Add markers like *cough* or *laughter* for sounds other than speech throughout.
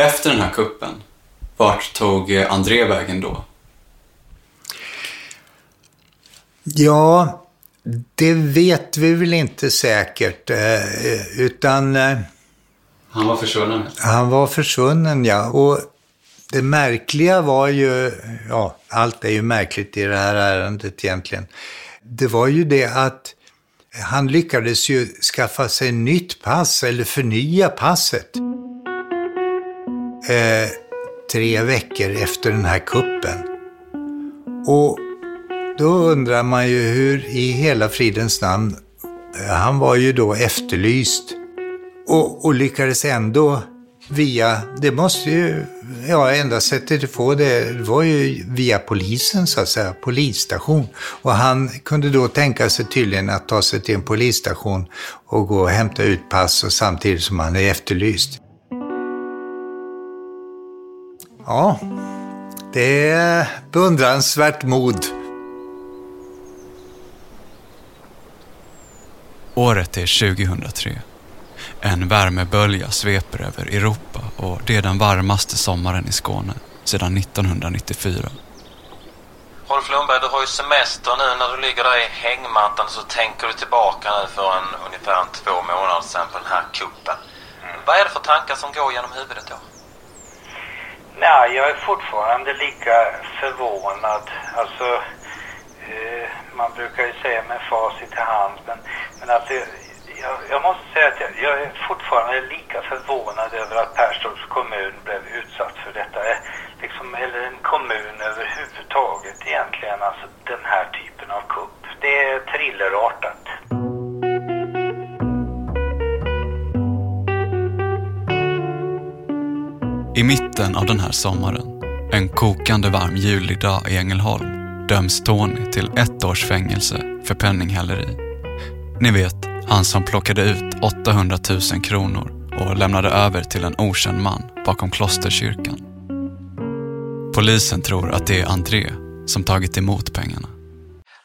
Efter den här kuppen, vart tog André vägen då? Ja, det vet vi väl inte säkert. Eh, utan... Eh, han var försvunnen? Han var försvunnen, ja. Och det märkliga var ju, ja, allt är ju märkligt i det här ärendet egentligen. Det var ju det att han lyckades ju skaffa sig nytt pass, eller förnya passet. Eh, tre veckor efter den här kuppen. Och då undrar man ju hur i hela fridens namn, eh, han var ju då efterlyst och, och lyckades ändå via, det måste ju, ja enda sättet att få det var ju via polisen så att säga, polisstation. Och han kunde då tänka sig tydligen att ta sig till en polisstation och gå och hämta ut pass och samtidigt som han är efterlyst. Ja, det är beundransvärt mod. Året är 2003. En värmebölja sveper över Europa och det är den varmaste sommaren i Skåne sedan 1994. Rolf Lundberg, du har ju semester nu. När du ligger där i hängmattan så tänker du tillbaka nu för en, ungefär en två månader sedan på den här kuppen. Mm. Vad är det för tankar som går genom huvudet då? Nej, jag är fortfarande lika förvånad. Alltså, eh, man brukar ju säga med facit i hand, men, men alltså jag, jag, måste säga att jag, jag, är fortfarande lika förvånad över att Perstorps kommun blev utsatt för detta. Eh, liksom, eller en kommun överhuvudtaget egentligen, alltså den här typen av kupp. Det är thrillerartat. I mitten av den här sommaren, en kokande varm julig dag i Ängelholm, döms Tony till ett års fängelse för penninghäleri. Ni vet, han som plockade ut 800 000 kronor och lämnade över till en okänd man bakom klosterkyrkan. Polisen tror att det är André som tagit emot pengarna.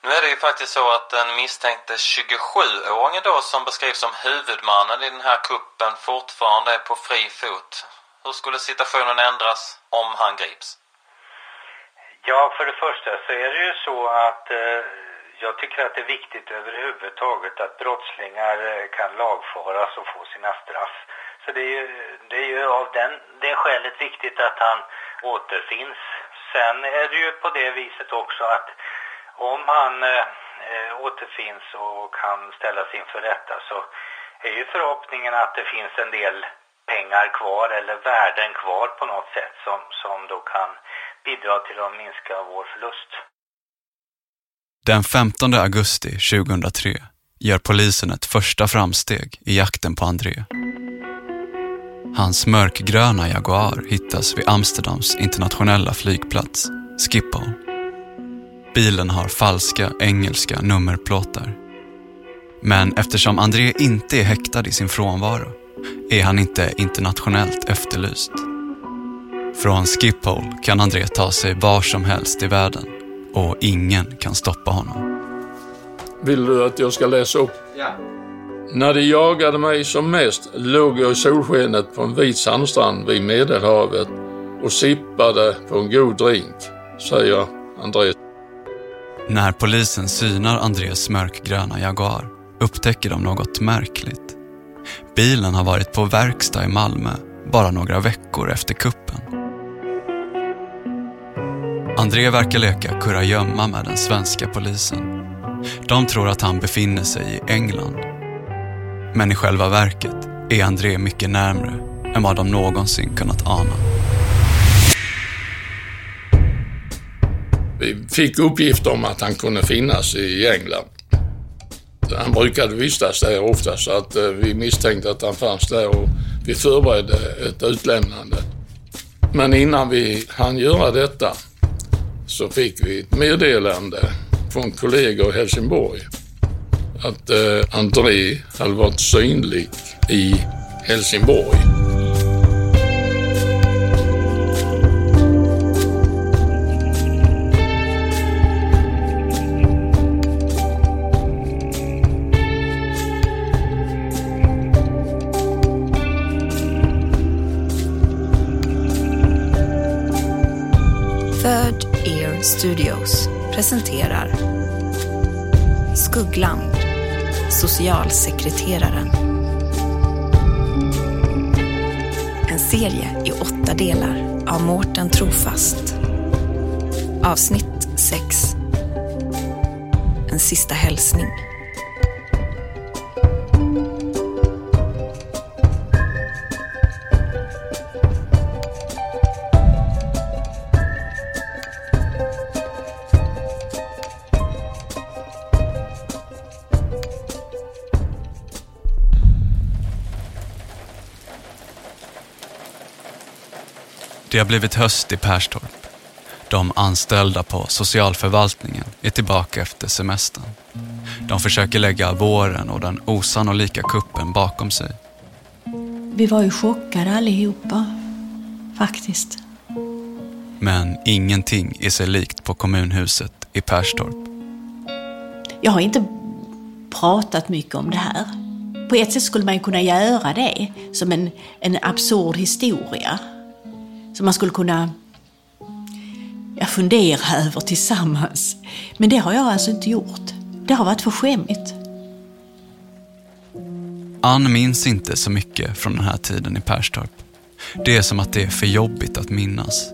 Nu är det ju faktiskt så att den misstänkte 27-åringen då som beskrivs som huvudmannen i den här kuppen fortfarande är på fri fot. Hur skulle situationen ändras om han grips? Ja, för det första så är det ju så att eh jag tycker att det är viktigt överhuvudtaget att brottslingar eh, kan lagföras och få sina straff. Så det är ju, det är ju av den, det skälet viktigt att han återfinns. Sen är det ju på det viset också att om han eh, eh återfinns och kan ställas inför rätta så är ju förhoppningen att det finns en del pengar kvar eller värden kvar på något sätt som, som då kan bidra till att minska vår förlust. Den 15 augusti 2003 gör polisen ett första framsteg i jakten på André. Hans mörkgröna Jaguar hittas vid Amsterdams internationella flygplats, Schiphol. Bilen har falska engelska nummerplåtar. Men eftersom André inte är häktad i sin frånvaro är han inte internationellt efterlyst. Från Schiphol kan André ta sig var som helst i världen och ingen kan stoppa honom. Vill du att jag ska läsa upp? Ja. När de jagade mig som mest låg jag i solskenet på en vit sandstrand vid Medelhavet och sippade på en god drink, säger André. När polisen synar Andrés mörkgröna Jaguar upptäcker de något märkligt. Bilen har varit på verkstad i Malmö bara några veckor efter kuppen. André verkar leka kurragömma med den svenska polisen. De tror att han befinner sig i England. Men i själva verket är André mycket närmre än vad de någonsin kunnat ana. Vi fick uppgifter om att han kunde finnas i England. Han brukade vistas där ofta så att eh, vi misstänkte att han fanns där och vi förberedde ett utlämnande. Men innan vi hann göra detta så fick vi ett meddelande från kollegor i Helsingborg att eh, André hade varit synlig i Helsingborg. Studios presenterar Skuggland, socialsekreteraren. En serie i åtta delar av Mårten Trofast. Avsnitt 6. En sista hälsning. Har blivit höst i Perstorp. De anställda på socialförvaltningen är tillbaka efter semestern. De försöker lägga våren och den osannolika kuppen bakom sig. Vi var ju chockade allihopa, faktiskt. Men ingenting är sig likt på kommunhuset i Perstorp. Jag har inte pratat mycket om det här. På ett sätt skulle man kunna göra det som en, en absurd historia. Som man skulle kunna ja, fundera över tillsammans. Men det har jag alltså inte gjort. Det har varit för skämmigt. Ann minns inte så mycket från den här tiden i Perstorp. Det är som att det är för jobbigt att minnas.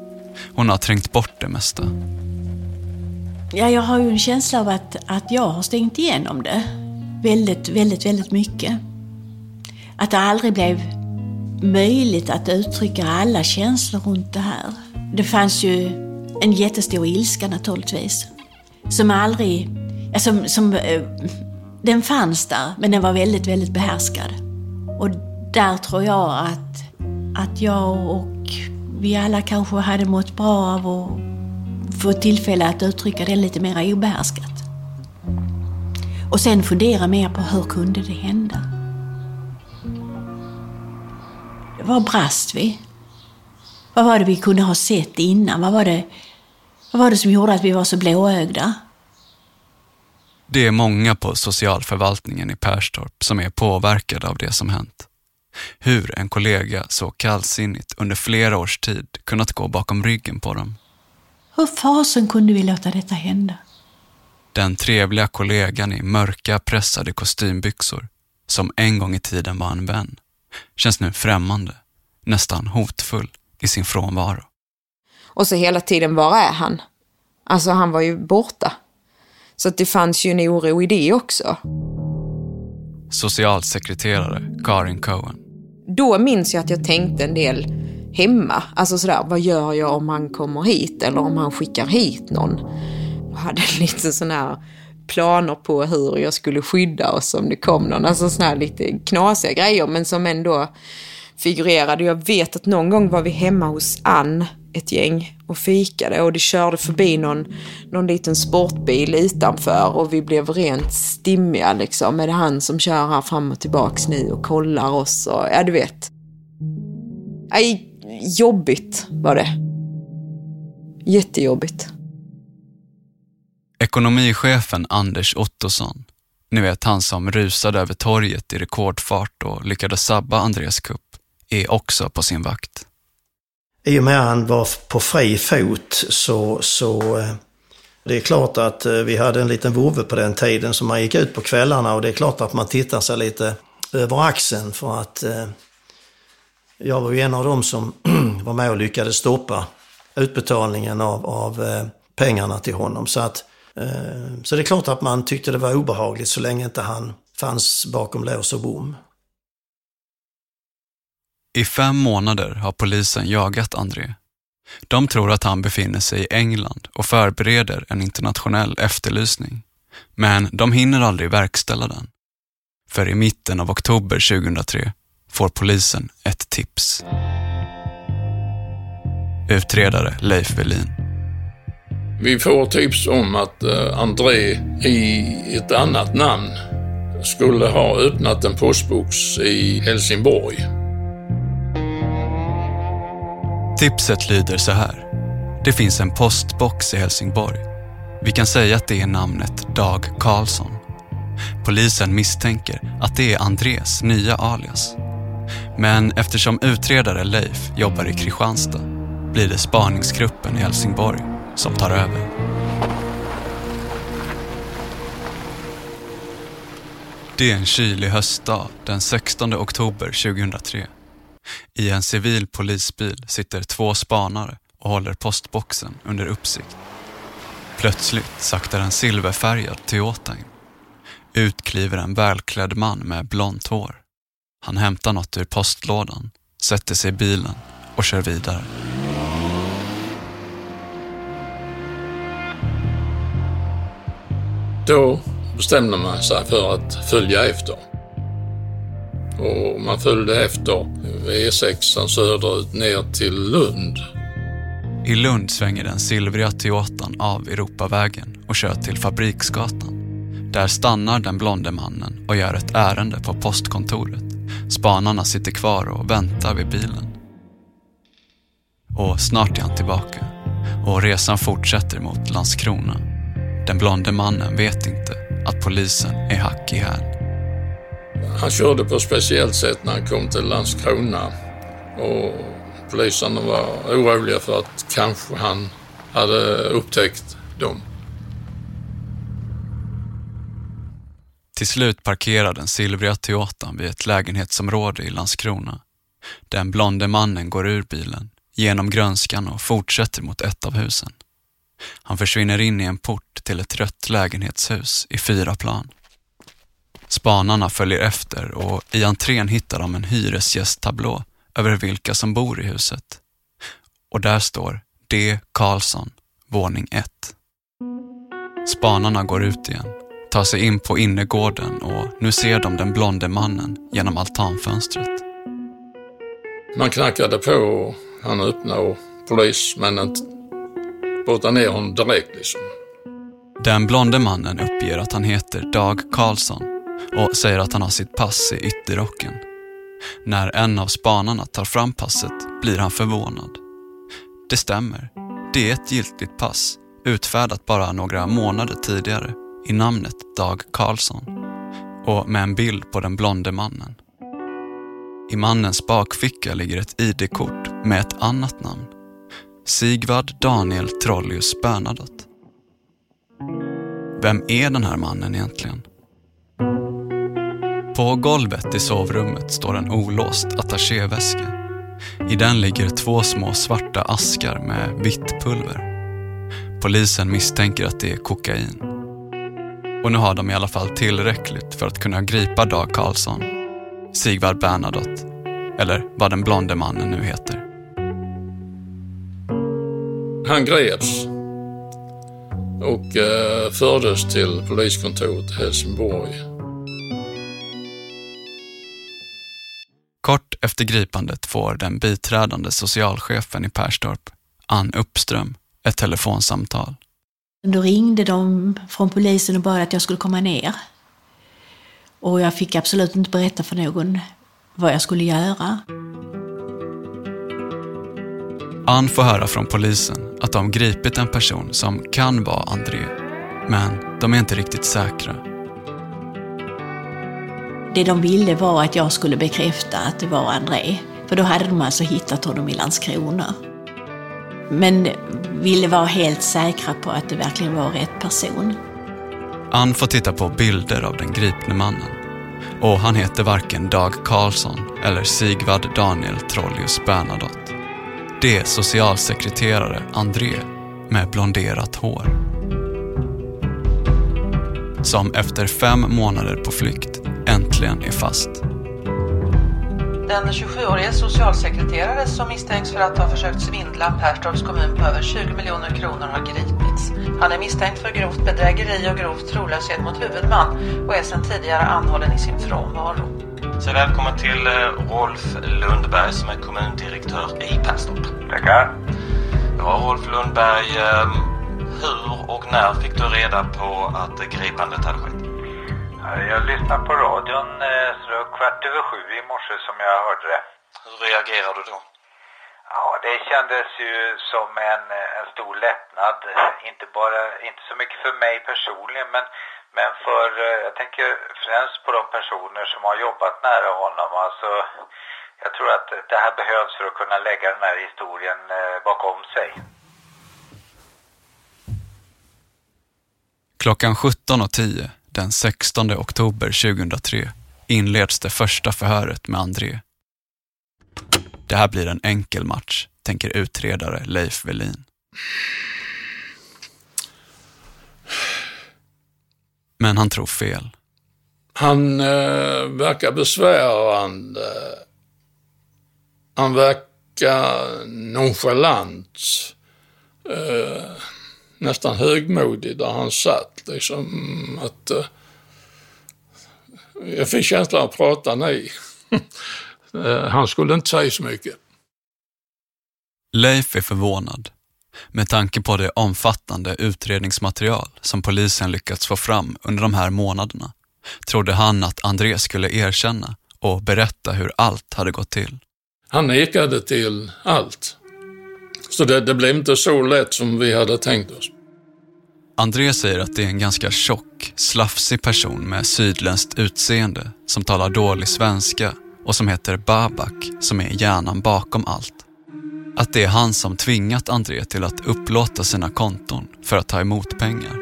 Hon har trängt bort det mesta. Ja, jag har ju en känsla av att, att jag har stängt igenom det. Väldigt, väldigt, väldigt mycket. Att det aldrig blev möjligt att uttrycka alla känslor runt det här. Det fanns ju en jättestor ilska naturligtvis. Som aldrig... Ja, som, som, eh, den fanns där, men den var väldigt, väldigt behärskad. Och där tror jag att, att jag och vi alla kanske hade mått bra av att få tillfälle att uttrycka den lite mer obehärskat. Och sen fundera mer på hur kunde det hända? Vad brast vi? Vad var det vi kunde ha sett innan? Vad var det, vad var det som gjorde att vi var så blåögda? Det är många på socialförvaltningen i Perstorp som är påverkade av det som hänt. Hur en kollega så kallsinnigt under flera års tid kunnat gå bakom ryggen på dem. Hur fasen kunde vi låta detta hända? Den trevliga kollegan i mörka pressade kostymbyxor, som en gång i tiden var en vän, känns nu främmande, nästan hotfull i sin frånvaro. Och så hela tiden, var är han? Alltså han var ju borta. Så att det fanns ju en oro i det också. Socialsekreterare Karin Cohen. Då minns jag att jag tänkte en del hemma. Alltså sådär, vad gör jag om han kommer hit eller om han skickar hit någon? Jag hade *laughs* lite sådana här planer på hur jag skulle skydda oss om det kom någon. Alltså sådana här lite knasiga grejer men som ändå figurerade. Jag vet att någon gång var vi hemma hos Ann, ett gäng, och fikade och det körde förbi någon, någon liten sportbil utanför och vi blev rent stimmiga liksom. Är det han som kör här fram och tillbaks nu och kollar oss och ja, du vet. Aj, jobbigt var det. Jättejobbigt. Ekonomichefen Anders Ottosson, ni vet han som rusade över torget i rekordfart och lyckades sabba Andreas kupp, är också på sin vakt. I och med att han var på fri fot så, så eh, det är klart att eh, vi hade en liten vovve på den tiden som man gick ut på kvällarna och det är klart att man tittar sig lite över axeln för att eh, jag var ju en av dem som *clears throat* var med och lyckades stoppa utbetalningen av, av eh, pengarna till honom. Så, att, så det är klart att man tyckte det var obehagligt så länge inte han fanns bakom lås och bom. I fem månader har polisen jagat André. De tror att han befinner sig i England och förbereder en internationell efterlysning. Men de hinner aldrig verkställa den. För i mitten av oktober 2003 får polisen ett tips. Utredare Leif Velin. Vi får tips om att eh, André i ett annat namn skulle ha öppnat en postbox i Helsingborg Tipset lyder så här. Det finns en postbox i Helsingborg. Vi kan säga att det är namnet Dag Karlsson. Polisen misstänker att det är Andres nya alias. Men eftersom utredare Leif jobbar i Kristianstad blir det spaningsgruppen i Helsingborg som tar över. Det är en kylig höstdag den 16 oktober 2003. I en civil polisbil sitter två spanare och håller postboxen under uppsikt. Plötsligt saktar en silverfärgad Toyota in. Ut kliver en välklädd man med blont hår. Han hämtar något ur postlådan, sätter sig i bilen och kör vidare. Då bestämde man sig för att följa efter. Och man följde efter E6 söderut ner till Lund. I Lund svänger den silvriga Toyotan av Europavägen och kör till Fabriksgatan. Där stannar den blonde mannen och gör ett ärende på postkontoret. Spanarna sitter kvar och väntar vid bilen. Och snart är han tillbaka och resan fortsätter mot Landskrona. Den blonde mannen vet inte att polisen är hack i häl. Han körde på ett speciellt sätt när han kom till Landskrona och poliserna var oroliga för att kanske han hade upptäckt dem. Till slut parkerar den silvriga Toyotan vid ett lägenhetsområde i Landskrona. Den blonde mannen går ur bilen, genom grönskan och fortsätter mot ett av husen. Han försvinner in i en port till ett rött lägenhetshus i fyra plan. Spanarna följer efter och i entrén hittar de en hyresgästtablå över vilka som bor i huset. Och där står D. Karlsson, våning 1. Spanarna går ut igen, tar sig in på innergården och nu ser de den blonde mannen genom altanfönstret. Man knackade på och han öppnade och polismännen brottade ner honom direkt liksom. Den blonde mannen uppger att han heter Dag Karlsson och säger att han har sitt pass i ytterrocken. När en av spanarna tar fram passet blir han förvånad. Det stämmer. Det är ett giltigt pass, utfärdat bara några månader tidigare i namnet Dag Karlsson och med en bild på den blonde mannen. I mannens bakficka ligger ett ID-kort med ett annat namn. Sigvard Daniel Trollius Bernadotte. Vem är den här mannen egentligen? På golvet i sovrummet står en olåst attachéväska. I den ligger två små svarta askar med vitt pulver. Polisen misstänker att det är kokain. Och nu har de i alla fall tillräckligt för att kunna gripa Dag Karlsson, Sigvard Bernadotte, eller vad den blonde mannen nu heter. Han greps och eh, fördes till poliskontoret i Helsingborg. Kort efter gripandet får den biträdande socialchefen i Perstorp, Ann Uppström, ett telefonsamtal. Då ringde de från polisen och bad att jag skulle komma ner. Och jag fick absolut inte berätta för någon vad jag skulle göra. Ann får höra från polisen att de gripit en person som kan vara André, men de är inte riktigt säkra. Det de ville var att jag skulle bekräfta att det var André, för då hade de alltså hittat honom i Landskrona. Men ville vara helt säkra på att det verkligen var rätt person. Ann får titta på bilder av den gripne mannen. Och han heter varken Dag Karlsson eller Sigvard Daniel Trollius Bernadotte. Det är socialsekreterare André med blonderat hår. Som efter fem månader på flykt äntligen är fast. Den 27-årige socialsekreterare som misstänks för att ha försökt svindla Perstorps kommun på över 20 miljoner kronor har gripits. Han är misstänkt för grovt bedrägeri och grov trolöshet mot huvudman och är sedan tidigare anhållen i sin frånvaro. Så välkommen till eh, Rolf Lundberg som är kommundirektör i Perstorp. Tackar. Ja, Rolf Lundberg, eh, hur och när fick du reda på att gripandet hade skett? Jag lyssnade på radion eh, så det var kvart över sju i morse som jag hörde det. Hur reagerade du då? Ja, det kändes ju som en, en stor lättnad. Inte, bara, inte så mycket för mig personligen men, men för, eh, jag tänker främst på de personer som har jobbat nära honom. Alltså, jag tror att det här behövs för att kunna lägga den här historien eh, bakom sig. Klockan 17.10 den 16 oktober 2003 inleds det första förhöret med André. Det här blir en enkel match, tänker utredare Leif Velin. Men han tror fel. Han eh, verkar besvärande. Han verkar nonchalant. Eh, nästan högmodig där han satt. Liksom att... Eh, jag fick känslan att prata nej. *laughs* Eh, han skulle inte säga så mycket. Leif är förvånad med tanke på det omfattande utredningsmaterial som polisen lyckats få fram under de här månaderna trodde han att André skulle erkänna och berätta hur allt hade gått till. Han nekade till allt. Så det, det blev inte så lätt som vi hade tänkt oss. André säger att det är en ganska tjock, slafsig person med sydländskt utseende som talar dålig svenska och som heter Babak som är hjärnan bakom allt. Att det är han som tvingat André till att upplåta sina konton för att ta emot pengar.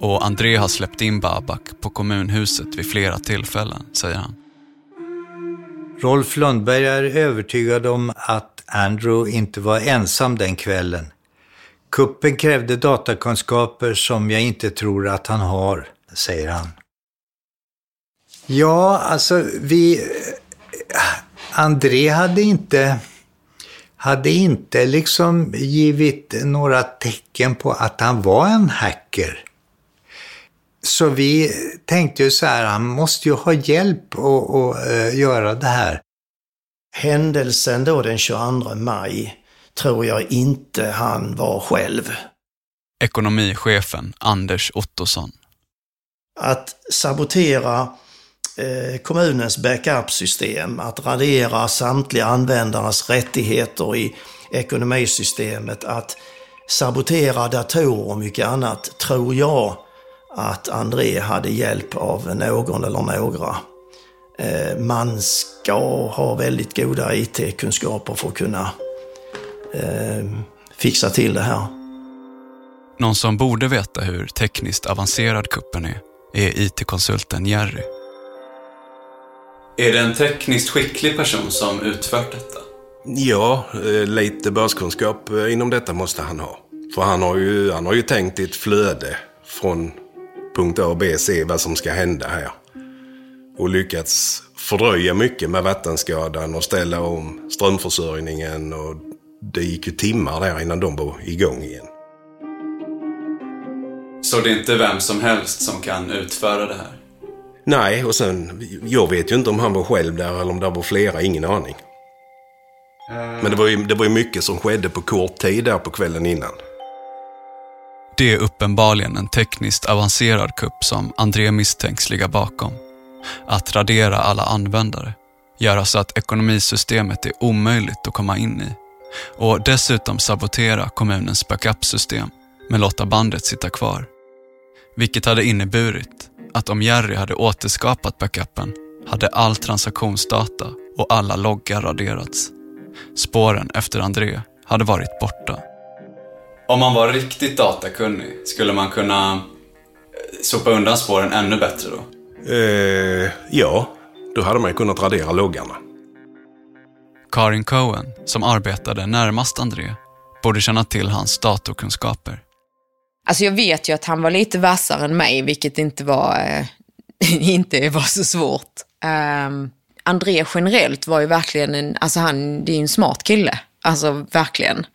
Och André har släppt in Babak på kommunhuset vid flera tillfällen, säger han. Rolf Lundberg är övertygad om att Andrew inte var ensam den kvällen. Kuppen krävde datakunskaper som jag inte tror att han har, säger han. Ja, alltså vi... Eh, André hade inte, hade inte liksom givit några tecken på att han var en hacker. Så vi tänkte ju så här, han måste ju ha hjälp att, att eh, göra det här. Händelsen då den 22 maj tror jag inte han var själv. Ekonomichefen Anders Ottosson. Att sabotera eh, kommunens backup-system, att radera samtliga användares rättigheter i ekonomisystemet, att sabotera datorer och mycket annat, tror jag att André hade hjälp av någon eller några. Eh, man ska ha väldigt goda IT-kunskaper för att kunna eh, fixa till det här. Någon som borde veta hur tekniskt avancerad kuppen är, är IT-konsulten Jerry. Är det en tekniskt skicklig person som utfört detta? Ja, eh, lite baskunskap eh, inom detta måste han ha. För han har ju, han har ju tänkt i ett flöde från punkt A, B, C vad som ska hända här. Och lyckats fördröja mycket med vattenskadan och ställa om strömförsörjningen. Och det gick ju timmar där innan de var igång igen. Så det är inte vem som helst som kan utföra det här? Nej, och sen, jag vet ju inte om han var själv där eller om det var flera, ingen aning. Men det var, ju, det var ju mycket som skedde på kort tid där på kvällen innan. Det är uppenbarligen en tekniskt avancerad kupp som André misstänks ligga bakom. Att radera alla användare, göra så att ekonomisystemet är omöjligt att komma in i och dessutom sabotera kommunens backup-system men låta bandet sitta kvar. Vilket hade inneburit att om Jerry hade återskapat backupen hade all transaktionsdata och alla loggar raderats. Spåren efter André hade varit borta. Om man var riktigt datakunnig, skulle man kunna eh, sopa undan spåren ännu bättre då? Eh, ja, då hade man kunnat radera loggarna. Karin Cohen, som arbetade närmast André, borde känna till hans datorkunskaper. Alltså jag vet ju att han var lite vassare än mig, vilket inte var, eh, *laughs* inte var så svårt. Um, André generellt var ju verkligen en, alltså han, det är en smart kille. Alltså verkligen.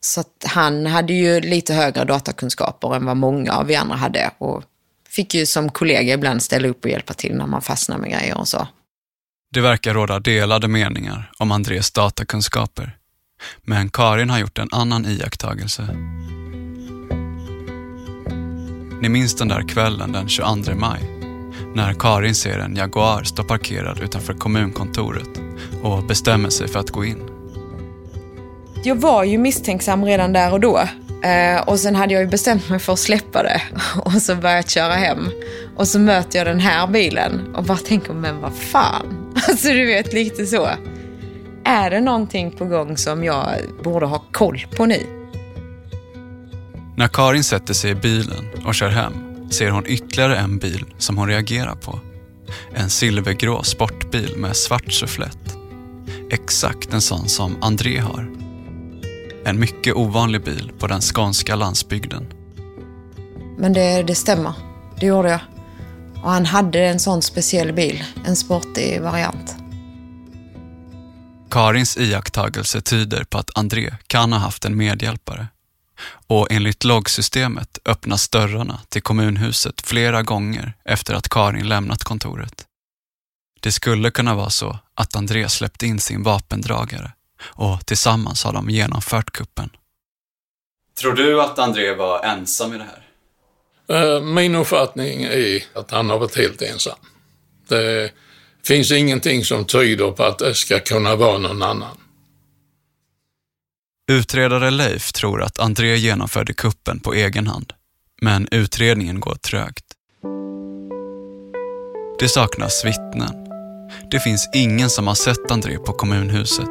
Så att han hade ju lite högre datakunskaper än vad många av vi andra hade. Och fick ju som kollega ibland ställa upp och hjälpa till när man fastnade med grejer och så. Det verkar råda delade meningar om Andrés datakunskaper. Men Karin har gjort en annan iakttagelse. Ni minns den där kvällen den 22 maj? När Karin ser en Jaguar stå parkerad utanför kommunkontoret och bestämmer sig för att gå in. Jag var ju misstänksam redan där och då. Eh, och sen hade jag ju bestämt mig för att släppa det *laughs* och så börjat köra hem. Och så möter jag den här bilen och bara tänker, men vad fan? *laughs* Alltså du vet, lite så. Är det någonting på gång som jag borde ha koll på nu? När Karin sätter sig i bilen och kör hem ser hon ytterligare en bil som hon reagerar på. En silvergrå sportbil med svart sufflett. Exakt en sån som André har. En mycket ovanlig bil på den skånska landsbygden. Men det, det stämmer. Det gjorde jag. Och han hade en sån speciell bil, en sportig variant. Karins iakttagelse tyder på att André kan ha haft en medhjälpare. Och enligt loggsystemet öppnas dörrarna till kommunhuset flera gånger efter att Karin lämnat kontoret. Det skulle kunna vara så att André släppt in sin vapendragare och tillsammans har de genomfört kuppen. Tror du att André var ensam i det här? Eh, min uppfattning är att han har varit helt ensam. Det finns ingenting som tyder på att det ska kunna vara någon annan. Utredare Leif tror att André genomförde kuppen på egen hand, men utredningen går trögt. Det saknas vittnen. Det finns ingen som har sett André på kommunhuset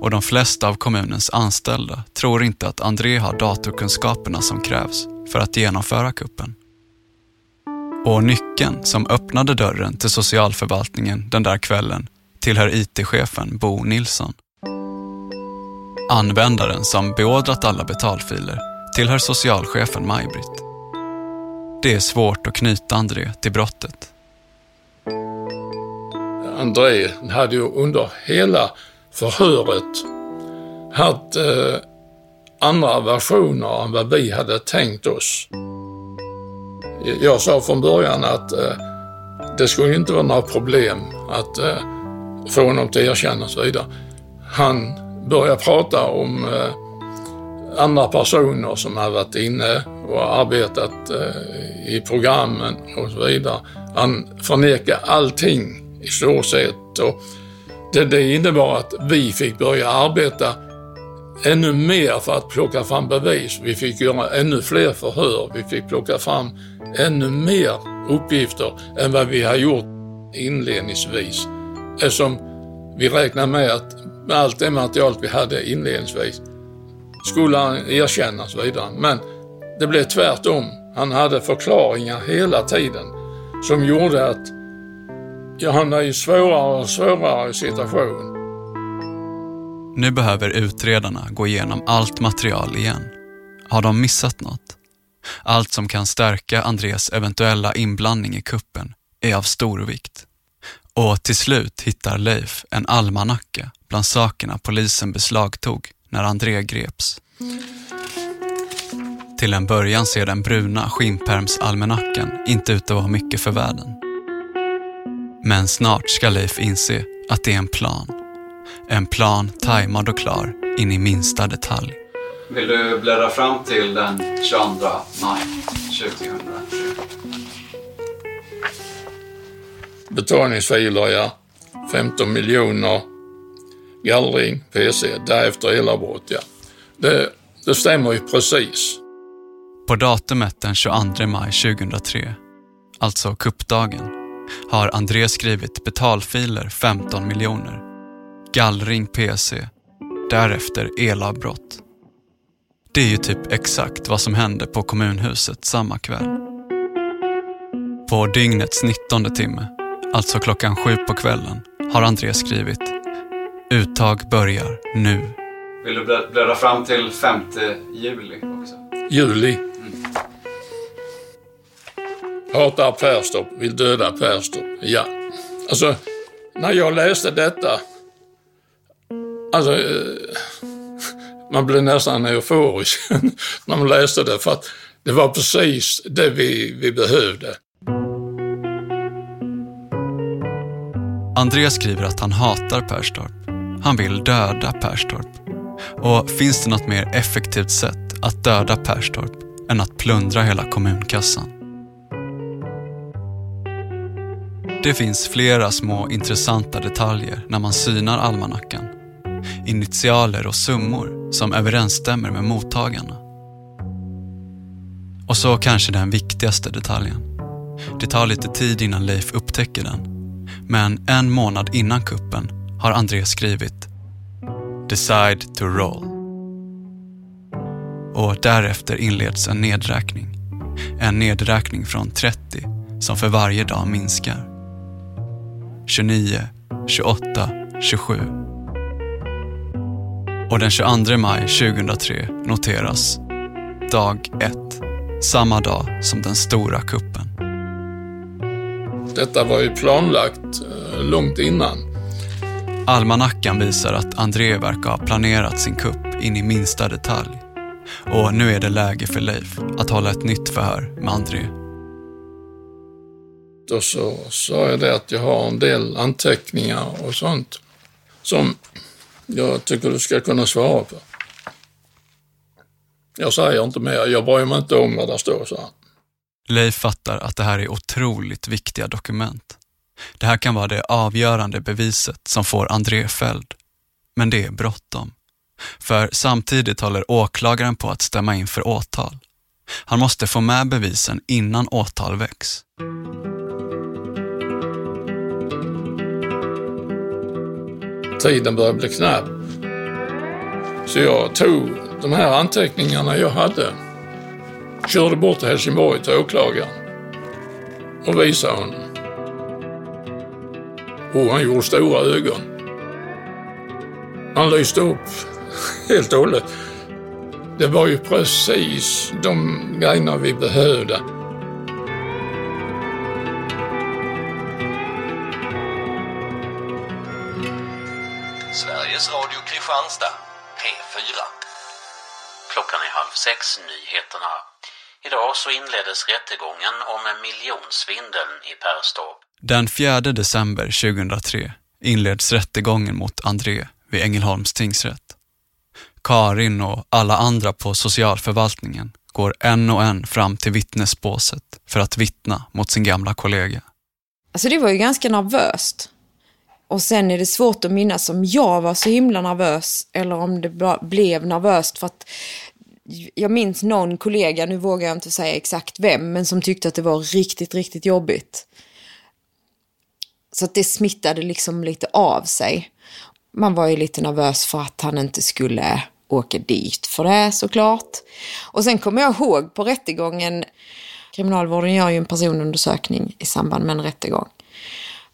och de flesta av kommunens anställda tror inte att André har datorkunskaperna som krävs för att genomföra kuppen. Och nyckeln som öppnade dörren till socialförvaltningen den där kvällen tillhör IT-chefen Bo Nilsson. Användaren som beordrat alla betalfiler tillhör socialchefen Maj-Britt. Det är svårt att knyta André till brottet. André hade ju under hela förhöret haft eh, andra versioner än vad vi hade tänkt oss. Jag sa från början att eh, det skulle inte vara några problem att eh, få honom till erkänna och så vidare. Han började prata om eh, andra personer som hade varit inne och arbetat eh, i programmen och så vidare. Han förnekade allting i stort sett. Och det, det innebar att vi fick börja arbeta ännu mer för att plocka fram bevis. Vi fick göra ännu fler förhör. Vi fick plocka fram ännu mer uppgifter än vad vi har gjort inledningsvis. Eftersom vi räknar med att med allt det material vi hade inledningsvis skulle han erkänna och så vidare. Men det blev tvärtom. Han hade förklaringar hela tiden som gjorde att jag hamnade i svårare och svårare situation. Nu behöver utredarna gå igenom allt material igen. Har de missat något? Allt som kan stärka Andres eventuella inblandning i kuppen är av stor vikt. Och till slut hittar Leif en almanacka bland sakerna polisen beslagtog när André greps. Till en början ser den bruna skinnpärmsalmanackan inte ut att vara mycket för världen. Men snart ska Leif inse att det är en plan. En plan tajmad och klar in i minsta detalj. Vill du bläddra fram till den 22 maj 2003? Betalningsfiler, ja. 15 miljoner. Gallring, PC, därefter elavbrott, ja. Det, det stämmer ju precis. På datumet den 22 maj 2003, alltså kuppdagen, har André skrivit betalfiler 15 miljoner, gallring PC, därefter elavbrott. Det är ju typ exakt vad som hände på kommunhuset samma kväll. På dygnets 19 timme, alltså klockan sju på kvällen, har André skrivit Uttag börjar nu. Vill du bläddra fram till 5 juli också? Juli. Mm. Hatar Perstorp, vill döda Perstorp. Ja. Alltså, när jag läste detta. Alltså, eh, man blev nästan euforisk när *laughs* man läste det för att det var precis det vi, vi behövde. Andreas skriver att han hatar Perstorp. Han vill döda Perstorp. Och finns det något mer effektivt sätt att döda Perstorp än att plundra hela kommunkassan? Det finns flera små intressanta detaljer när man synar almanackan. Initialer och summor som överensstämmer med mottagarna. Och så kanske den viktigaste detaljen. Det tar lite tid innan Leif upptäcker den. Men en månad innan kuppen har André skrivit “Decide to roll” och därefter inleds en nedräkning. En nedräkning från 30 som för varje dag minskar. 29, 28, 27. Och den 22 maj 2003 noteras dag 1, samma dag som den stora kuppen. Detta var ju planlagt eh, långt innan. Almanackan visar att André verkar ha planerat sin kupp in i minsta detalj. Och nu är det läge för Leif att hålla ett nytt förhör med André. Då så sa jag det att jag har en del anteckningar och sånt som jag tycker du ska kunna svara på. Jag säger inte mer, jag bryr mig inte om vad det står, så. Leif fattar att det här är otroligt viktiga dokument. Det här kan vara det avgörande beviset som får André fälld. Men det är bråttom. För samtidigt håller åklagaren på att stämma in för åtal. Han måste få med bevisen innan åtal väcks. Tiden började bli knapp. Så jag tog de här anteckningarna jag hade, körde bort till Helsingborg till åklagaren och visade honom. Och han gjorde stora ögon. Han lyste upp *laughs* helt och hållet. Det var ju precis de grejerna vi behövde. Kristianstad, P4. Klockan är halv sex, nyheterna. Idag så inleddes rättegången om miljonsvindeln i Perstorp. Den 4 december 2003 inleds rättegången mot André vid Ängelholms tingsrätt. Karin och alla andra på socialförvaltningen går en och en fram till vittnesbåset för att vittna mot sin gamla kollega. Alltså det var ju ganska nervöst. Och sen är det svårt att minnas om jag var så himla nervös eller om det blev nervöst för att jag minns någon kollega, nu vågar jag inte säga exakt vem, men som tyckte att det var riktigt, riktigt jobbigt. Så att det smittade liksom lite av sig. Man var ju lite nervös för att han inte skulle åka dit för det såklart. Och sen kommer jag ihåg på rättegången, kriminalvården gör ju en personundersökning i samband med en rättegång.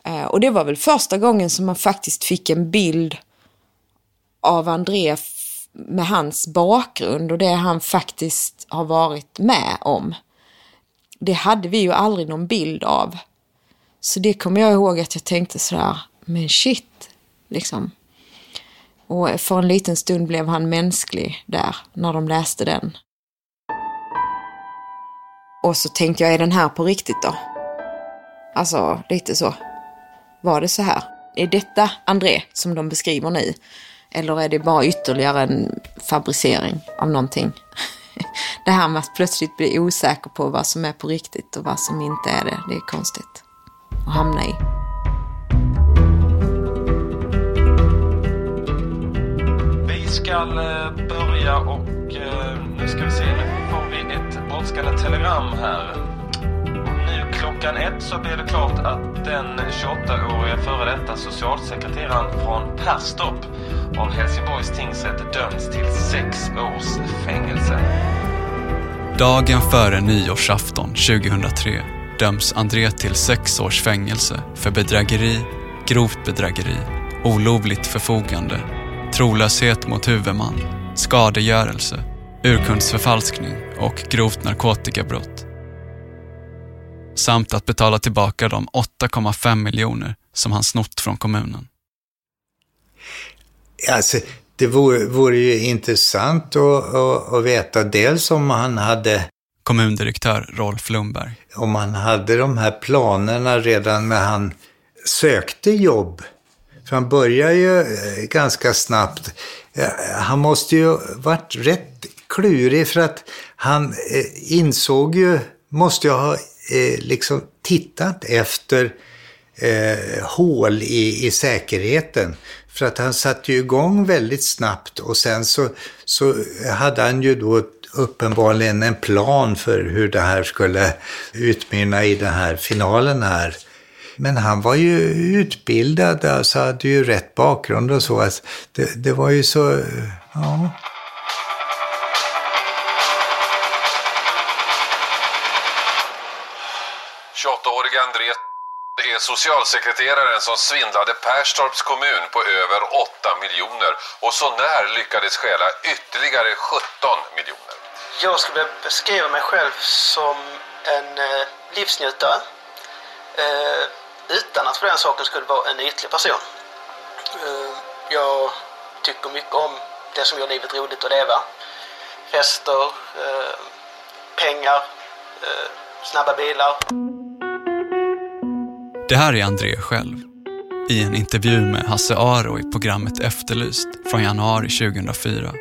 Eh, och det var väl första gången som man faktiskt fick en bild av André med hans bakgrund och det han faktiskt har varit med om. Det hade vi ju aldrig någon bild av. Så det kommer jag ihåg att jag tänkte sådär, men shit, liksom. Och för en liten stund blev han mänsklig där, när de läste den. Och så tänkte jag, är den här på riktigt då? Alltså, lite så. Var det så här? Är detta André som de beskriver nu? Eller är det bara ytterligare en fabricering av någonting? *laughs* Det här med att plötsligt bli osäker på vad som är på riktigt och vad som inte är det, det är konstigt att hamna i. Vi ska eh, börja och eh, nu ska vi se, nu får vi ett brådskande telegram här. Klockan ett så blev det klart att den 28-årige före detta socialsekreteraren från Perstorp av Helsingborgs tingsrätt döms till sex års fängelse. Dagen före nyårsafton 2003 döms André till sex års fängelse för bedrägeri, grovt bedrägeri, olovligt förfogande, trolöshet mot huvudman, skadegörelse, urkundsförfalskning och grovt narkotikabrott. Samt att betala tillbaka de 8,5 miljoner som han snott från kommunen. Alltså, det vore, vore ju intressant att, att, att veta dels om han hade kommundirektör Rolf Lundberg. Om han hade de här planerna redan när han sökte jobb. För han börjar ju eh, ganska snabbt. Han måste ju varit rätt klurig för att han eh, insåg ju, måste ju ha eh, liksom tittat efter eh, hål i, i säkerheten. För att han satte ju igång väldigt snabbt och sen så, så hade han ju då uppenbarligen en plan för hur det här skulle utmynna i den här finalen här. Men han var ju utbildad, alltså hade ju rätt bakgrund och så. Alltså, det, det var ju så, ja. 28-åriga André är socialsekreteraren som svindlade Perstorps kommun på över 8 miljoner och så när lyckades stjäla ytterligare 17 miljoner. Jag skulle beskriva mig själv som en eh, livsnjutare eh, utan att för den saken skulle vara en ytlig person. Eh, jag tycker mycket om det som gör livet roligt att leva. Fester, eh, pengar, eh, snabba bilar. Det här är André själv. I en intervju med Hasse Aro i programmet Efterlyst från januari 2004.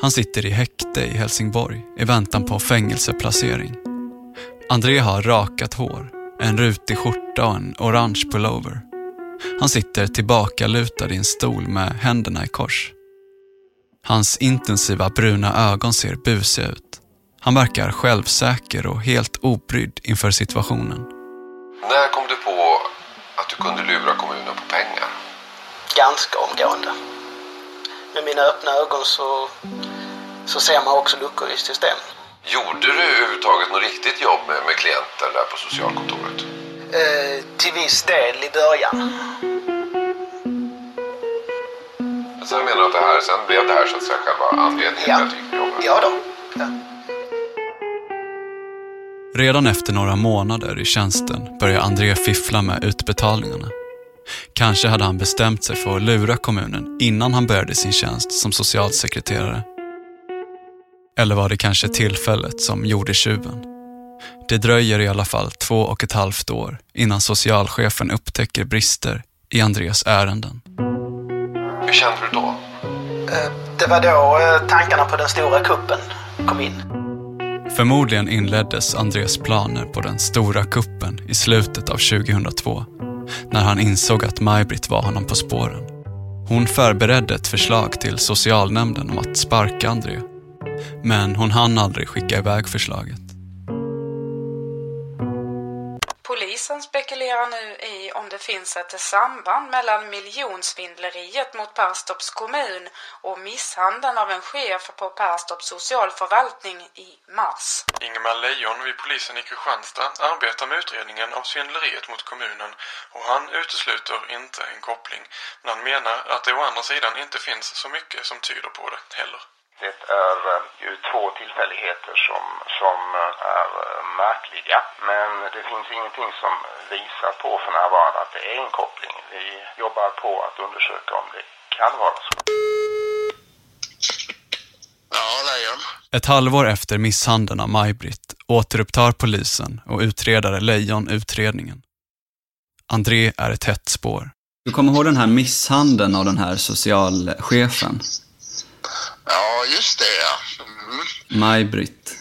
Han sitter i häkte i Helsingborg i väntan på fängelseplacering. André har rakat hår, en rutig skjorta och en orange pullover. Han sitter tillbakalutad i en stol med händerna i kors. Hans intensiva bruna ögon ser busiga ut. Han verkar självsäker och helt obrydd inför situationen. När kom du på att du kunde lura kommunen på pengar? Ganska omgående. Med mina öppna ögon så, så ser man också luckor i systemet. Gjorde du överhuvudtaget något riktigt jobb med, med klienter där på socialkontoret? Eh, till viss del i början. Sen menar du att det här, sen blev det här så att säga själva anledningen Ja. till att du gick jobbet? Ja då. Redan efter några månader i tjänsten börjar André fiffla med utbetalningarna. Kanske hade han bestämt sig för att lura kommunen innan han började sin tjänst som socialsekreterare. Eller var det kanske tillfället som gjorde tjuven? Det dröjer i alla fall två och ett halvt år innan socialchefen upptäcker brister i Andrés ärenden. Hur kände du då? Eh, det var då eh, tankarna på den stora kuppen kom in. Förmodligen inleddes Andrés planer på den stora kuppen i slutet av 2002 när han insåg att Maj-Britt var honom på spåren. Hon förberedde ett förslag till socialnämnden om att sparka André. Men hon hann aldrig skicka iväg förslaget. Polisen spekulerar nu i om det finns ett samband mellan miljonsvindleriet mot Perstorps kommun och misshandeln av en chef på Perstorps socialförvaltning i mars. Ingemar Lejon vid polisen i Kristianstad arbetar med utredningen av svindleriet mot kommunen och han utesluter inte en koppling. Men han menar att det å andra sidan inte finns så mycket som tyder på det heller. Det är ju två tillfälligheter som, som eh, är eh, märkliga. Men det finns ingenting som visar på för närvarande att det är en koppling. Vi jobbar på att undersöka om det kan vara så. Ja, Lejon. Ett halvår efter misshandeln av Maj-Britt återupptar polisen och utredare Lejon utredningen. André är ett hett spår. Du kommer ihåg den här misshandeln av den här socialchefen? Ja, just det ja. Mm. Maj-Britt.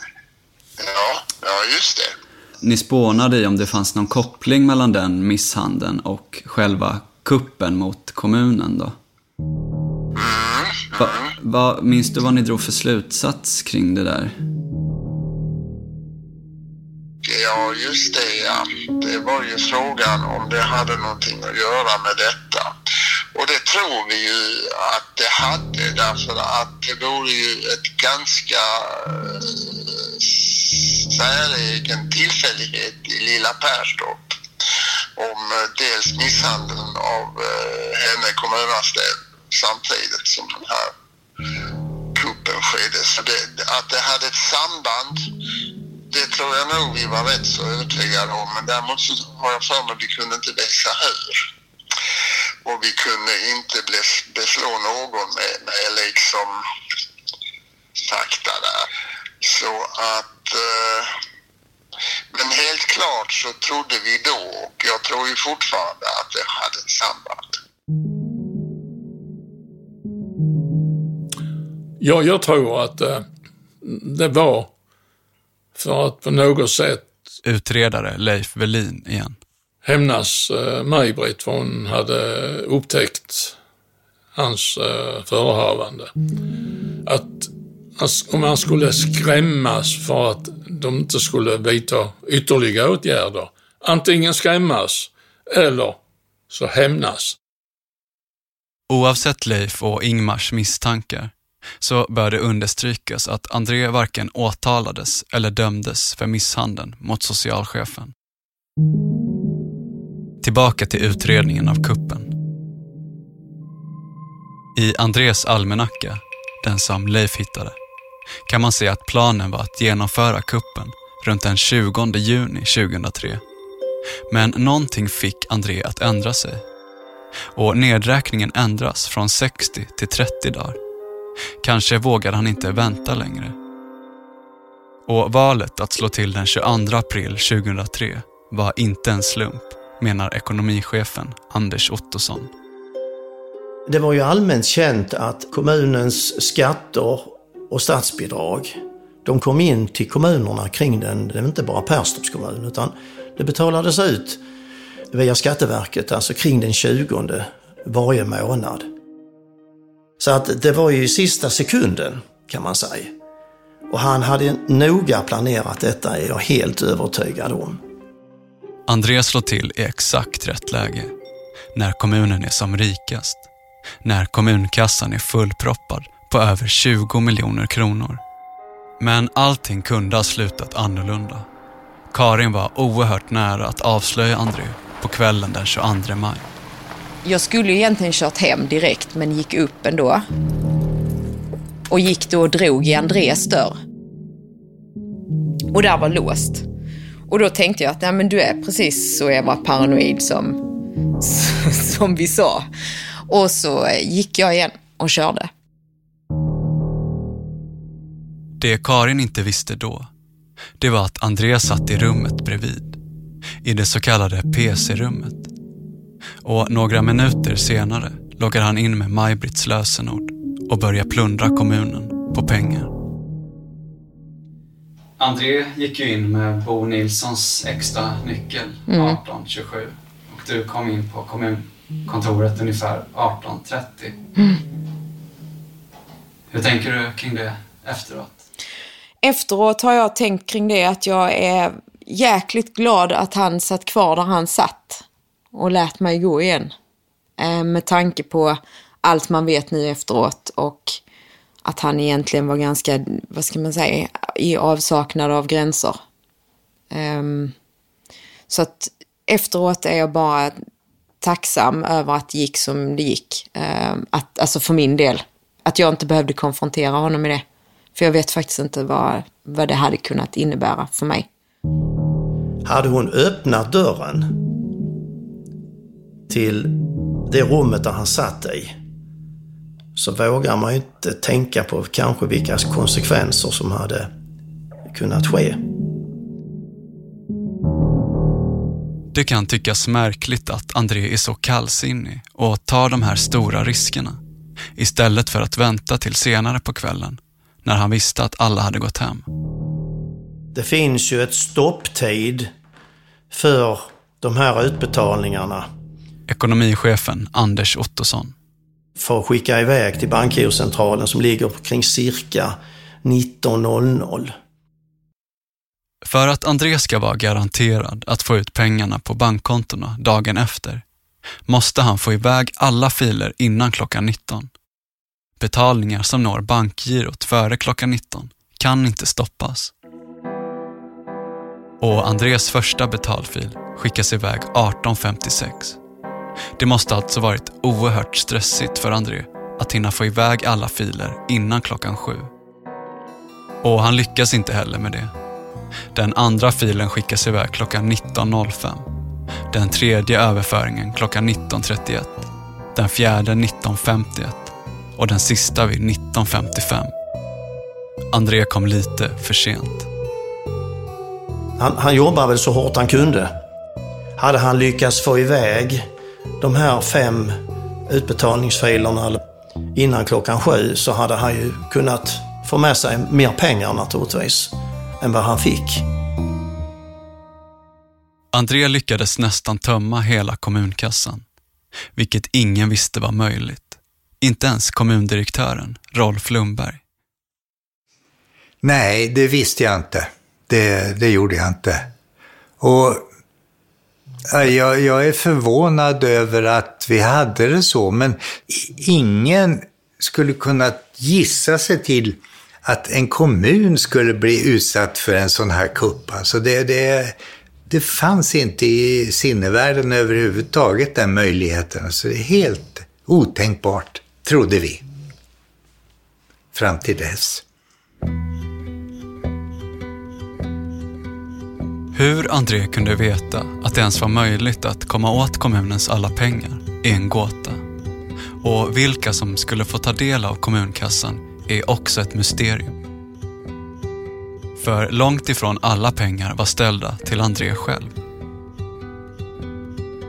Ja, ja, just det. Ni spånade i om det fanns någon koppling mellan den misshandeln och själva kuppen mot kommunen då? Va, va, minns du vad ni drog för slutsats kring det där? Ja, just det ja. Det var ju frågan om det hade någonting att göra med detta. Och det tror vi ju att det hade därför att det vore ju ett ganska eh, säregen tillfällighet i lilla Perstorp om eh, dels misshandeln av eh, henne kommunanställd samtidigt som den här kuppen skedde. Så det, att det hade ett samband det tror jag nog vi var rätt så övertygade om. Men däremot så har jag för mig att vi kunde inte visa hur. Och vi kunde inte bes- beslå någon med, med liksom fakta där. Så att... Eh, men helt klart så trodde vi då och jag tror ju fortfarande att det hade ett samband. Ja, jag tror att eh, det var för att på något sätt Utredare Leif Velin igen. Hämnas eh, Maj-Britt för hon hade upptäckt hans eh, förehavande. Att han- om han skulle skrämmas för att de inte skulle vidta ytterligare åtgärder. Antingen skrämmas eller så hämnas. Oavsett Leif och Ingmars misstankar så bör det understrykas att André varken åtalades eller dömdes för misshandeln mot socialchefen. Tillbaka till utredningen av kuppen. I Andrés almanacka, den som Leif hittade, kan man se att planen var att genomföra kuppen runt den 20 juni 2003. Men någonting fick André att ändra sig. Och nedräkningen ändras från 60 till 30 dagar. Kanske vågade han inte vänta längre. Och valet att slå till den 22 april 2003 var inte en slump, menar ekonomichefen Anders Ottosson. Det var ju allmänt känt att kommunens skatter och statsbidrag, de kom in till kommunerna kring den, det var inte bara Perstorps kommun, utan det betalades ut via Skatteverket, alltså kring den 20 varje månad. Så att det var ju i sista sekunden, kan man säga. Och han hade noga planerat detta, är jag helt övertygad om. Andreas slår till i exakt rätt läge. När kommunen är som rikast. När kommunkassan är fullproppad på över 20 miljoner kronor. Men allting kunde ha slutat annorlunda. Karin var oerhört nära att avslöja André på kvällen den 22 maj. Jag skulle egentligen kört hem direkt men gick upp ändå. Och gick då och drog i Andrés dörr. Och där var låst. Och då tänkte jag att nej, men du är precis så jag var paranoid som, *laughs* som vi sa. Och så gick jag igen och körde. Det Karin inte visste då, det var att Andreas satt i rummet bredvid. I det så kallade PC-rummet. Och några minuter senare loggar han in med Maj-Britts lösenord och börjar plundra kommunen på pengar. André gick ju in med Bo Nilssons extra nyckel Mm. 1827 och du kom in på kommunkontoret ungefär 1830. Mm. Hur tänker du kring det efteråt? Efteråt har jag tänkt kring det att jag är jäkligt glad att han satt kvar där han satt och lät mig gå igen. Eh, Med tanke på allt man vet nu efteråt och att han egentligen var ganska, vad ska man säga, i avsaknad av gränser. Um, Så att efteråt är jag bara tacksam över att det gick som det gick. Um, Att, alltså för min del. Att jag inte behövde konfrontera honom med det. För jag vet faktiskt inte vad, vad det hade kunnat innebära för mig. Hade hon öppnat dörren till det rummet där han satt i så vågar man ju inte tänka på kanske vilka konsekvenser som hade kunnat ske. Det kan tyckas märkligt att André är så kallsinnig och tar de här stora riskerna istället för att vänta till senare på kvällen när han visste att alla hade gått hem. Det finns ju ett stopptid för de här utbetalningarna Ekonomichefen Anders Ottosson för att skicka iväg till bankgirocentralen som ligger kring cirka 19.00. För att André ska vara garanterad att få ut pengarna på bankkontona dagen efter måste han få iväg alla filer innan klockan 19. Betalningar som når bankgirot före klockan 19 kan inte stoppas. Och Andres första betalfil skickas iväg 18.56. Det måste alltså varit oerhört stressigt för André att hinna få iväg alla filer innan klockan sju. Och han lyckas inte heller med det. Den andra filen skickas iväg klockan 19.05. Den tredje överföringen klockan 19.31. Den fjärde 19.51 och den sista vid 19.55. André kom lite för sent. Han, han jobbade väl så hårt han kunde. Hade han lyckats få iväg de här fem utbetalningsfilerna innan klockan sju så hade han ju kunnat få med sig mer pengar naturligtvis än vad han fick. André lyckades nästan tömma hela kommunkassan, vilket ingen visste var möjligt. Inte ens kommundirektören, Rolf Lundberg. Nej, det visste jag inte. Det, det gjorde jag inte. Och jag, jag är förvånad över att vi hade det så, men ingen skulle kunna gissa sig till att en kommun skulle bli utsatt för en sån här kupp. Alltså det, det, det fanns inte i sinnevärlden överhuvudtaget den möjligheten. Så det är helt otänkbart, trodde vi. Fram till dess. Hur André kunde veta att det ens var möjligt att komma åt kommunens alla pengar är en gåta. Och vilka som skulle få ta del av kommunkassan är också ett mysterium. För långt ifrån alla pengar var ställda till André själv.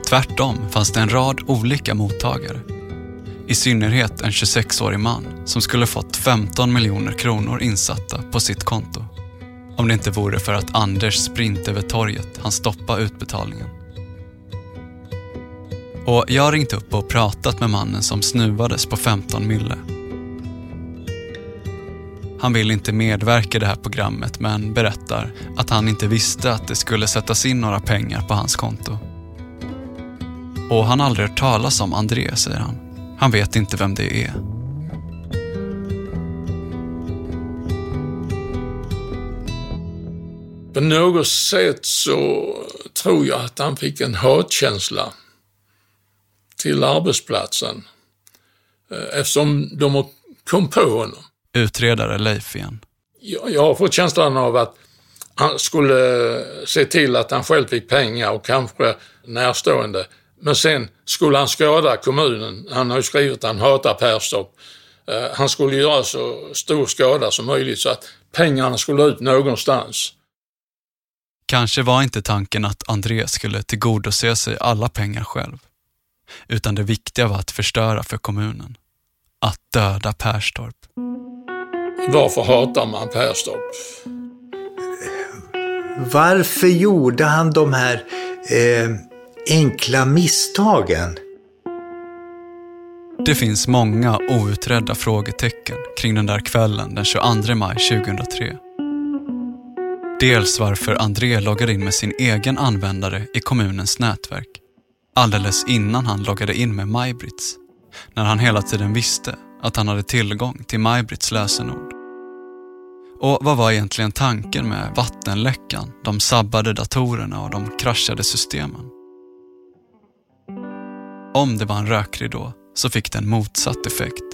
Tvärtom fanns det en rad olika mottagare. I synnerhet en 26-årig man som skulle fått 15 miljoner kronor insatta på sitt konto. Om det inte vore för att Anders sprint över torget han stoppa utbetalningen. Och jag har ringt upp och pratat med mannen som snuvades på 15 mille. Han vill inte medverka i det här programmet men berättar att han inte visste att det skulle sättas in några pengar på hans konto. Och han har aldrig hört talas om André, säger han. Han vet inte vem det är. På något sätt så tror jag att han fick en hatkänsla till arbetsplatsen eh, eftersom de kom på honom. Utredare Leif igen. Jag, jag har fått känslan av att han skulle se till att han själv fick pengar och kanske närstående. Men sen skulle han skada kommunen. Han har ju skrivit att han hatar Perstorp. Eh, han skulle göra så stor skada som möjligt så att pengarna skulle ut någonstans. Kanske var inte tanken att André skulle tillgodose sig alla pengar själv. Utan det viktiga var att förstöra för kommunen. Att döda Perstorp. Varför hatar man Perstorp? Varför gjorde han de här eh, enkla misstagen? Det finns många outredda frågetecken kring den där kvällen den 22 maj 2003. Dels varför André loggar in med sin egen användare i kommunens nätverk alldeles innan han loggade in med Majbrits, när han hela tiden visste att han hade tillgång till Majbrits lösenord. Och vad var egentligen tanken med vattenläckan, de sabbade datorerna och de kraschade systemen? Om det var en rökridå så fick den motsatt effekt.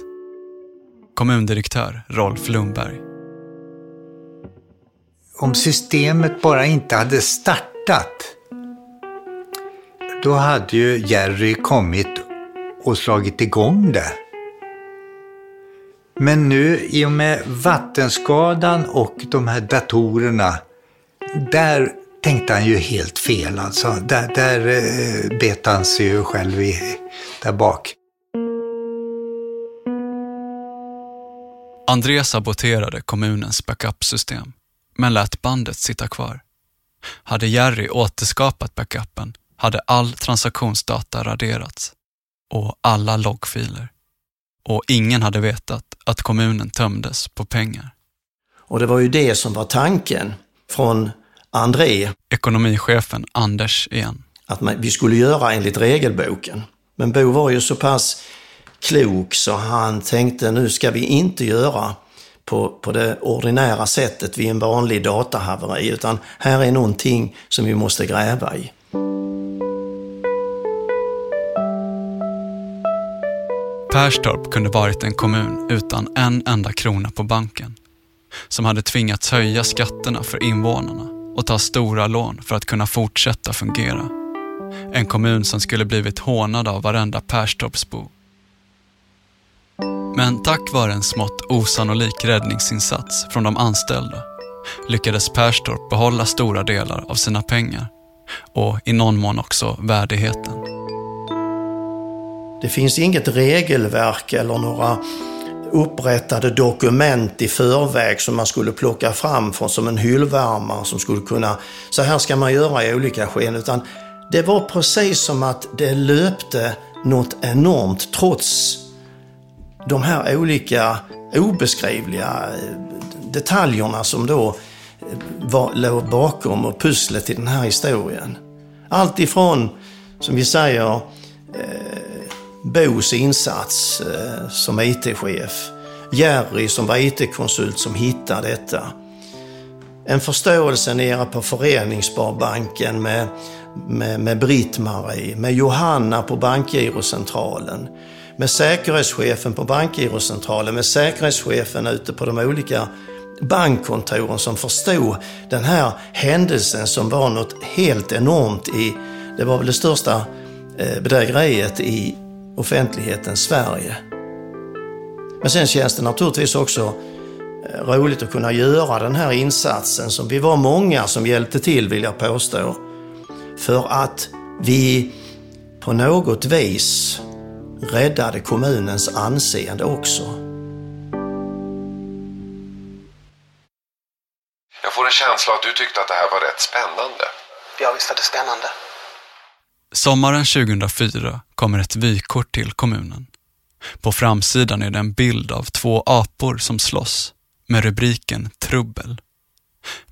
Kommundirektör Rolf Lundberg. Om systemet bara inte hade startat, då hade ju Jerry kommit och slagit igång det. Men nu i och med vattenskadan och de här datorerna, där tänkte han ju helt fel alltså. Där, där eh, bet han sig ju själv i, där bak. André saboterade kommunens backupsystem, men lät bandet sitta kvar. Hade Jerry återskapat backupen hade all transaktionsdata raderats och alla loggfiler. Och ingen hade vetat att kommunen tömdes på pengar. Och det var ju det som var tanken från André. Ekonomichefen Anders igen. Att man, vi skulle göra enligt regelboken. Men Bo var ju så pass klok så han tänkte nu ska vi inte göra på, på det ordinära sättet vid en vanlig datahaveri utan här är någonting som vi måste gräva i. Perstorp kunde varit en kommun utan en enda krona på banken. Som hade tvingats höja skatterna för invånarna och ta stora lån för att kunna fortsätta fungera. En kommun som skulle blivit hånad av varenda Perstorpsbo. Men tack vare en smått osannolik räddningsinsats från de anställda lyckades Perstorp behålla stora delar av sina pengar och i någon mån också värdigheten. Det finns inget regelverk eller några upprättade dokument i förväg som man skulle plocka fram från som en hyllvärmare som skulle kunna, så här ska man göra i olika sken. Utan det var precis som att det löpte något enormt trots de här olika obeskrivliga eh, detaljerna som då eh, var, låg bakom och pusslet i den här historien. Allt ifrån, som vi säger, eh, Bos insats eh, som IT-chef. Jerry som var IT-konsult som hittade detta. en förståelse nere på Föreningssparbanken med, med, med Britt-Marie, med Johanna på Bankgirocentralen, med säkerhetschefen på Bankgirocentralen, med säkerhetschefen ute på de olika bankkontoren som förstod den här händelsen som var något helt enormt i, det var väl det största eh, bedrägeriet i offentlighetens Sverige. Men sen känns det naturligtvis också eh, roligt att kunna göra den här insatsen som vi var många som hjälpte till vill jag påstå. För att vi på något vis räddade kommunens anseende också. Jag får en känsla att du tyckte att det här var rätt spännande. Ja, visst är det spännande. Sommaren 2004 kommer ett vykort till kommunen. På framsidan är det en bild av två apor som slåss med rubriken Trubbel.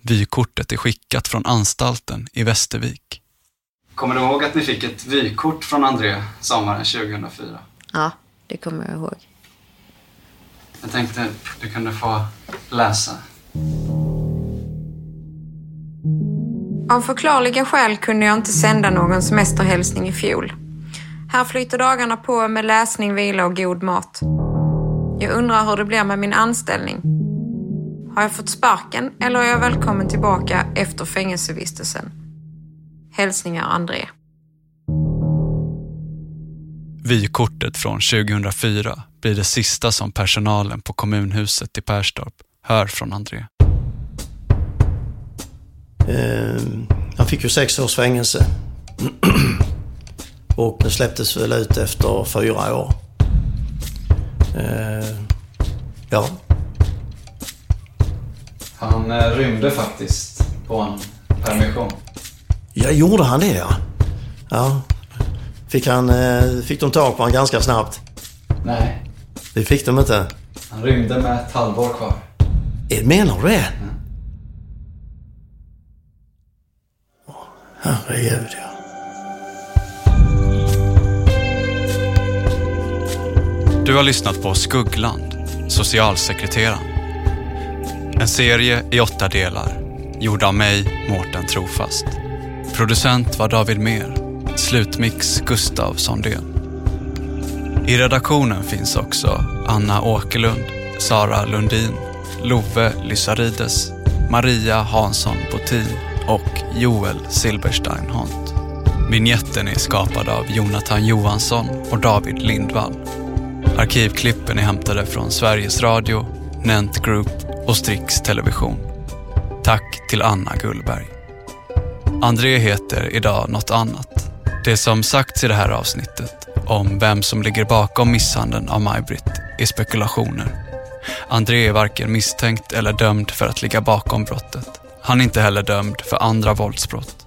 Vykortet är skickat från anstalten i Västervik. Kommer du ihåg att ni fick ett vykort från André sommaren 2004? Ja, det kommer jag ihåg. Jag tänkte du kunde få läsa. Av förklarliga skäl kunde jag inte sända någon semesterhälsning i fjol. Här flyter dagarna på med läsning, vila och god mat. Jag undrar hur det blir med min anställning. Har jag fått sparken eller är jag välkommen tillbaka efter fängelsevistelsen? Hälsningar André. Vykortet från 2004 blir det sista som personalen på kommunhuset i Perstorp hör från André. Eh, han fick ju sex års fängelse. *clears throat* Och det släpptes väl ut efter fyra år. Eh, ja. Han eh, rymde faktiskt på en permission. Ja, gjorde han det ja? Ja. Fick, han, eh, fick de tag på honom ganska snabbt? Nej. Det fick de inte? Han rymde med ett halvår kvar. Eh, Menar du det? Åh, Herregud ja. Du har lyssnat på Skuggland, socialsekreteraren. En serie i åtta delar, gjord av mig, Mårten Trofast. Producent var David Mer, slutmix Gustav Sondén. I redaktionen finns också Anna Åkerlund, Sara Lundin, Love Lysarides, Maria Hansson Botin och Joel Silberstein Hont. Vignetten är skapad av Jonathan Johansson och David Lindvall. Arkivklippen är hämtade från Sveriges Radio, Nent Group och Strix Television. Tack till Anna Gullberg. André heter idag något annat. Det som sagts i det här avsnittet om vem som ligger bakom misshandeln av Maj-Britt är spekulationer. André är varken misstänkt eller dömd för att ligga bakom brottet. Han är inte heller dömd för andra våldsbrott.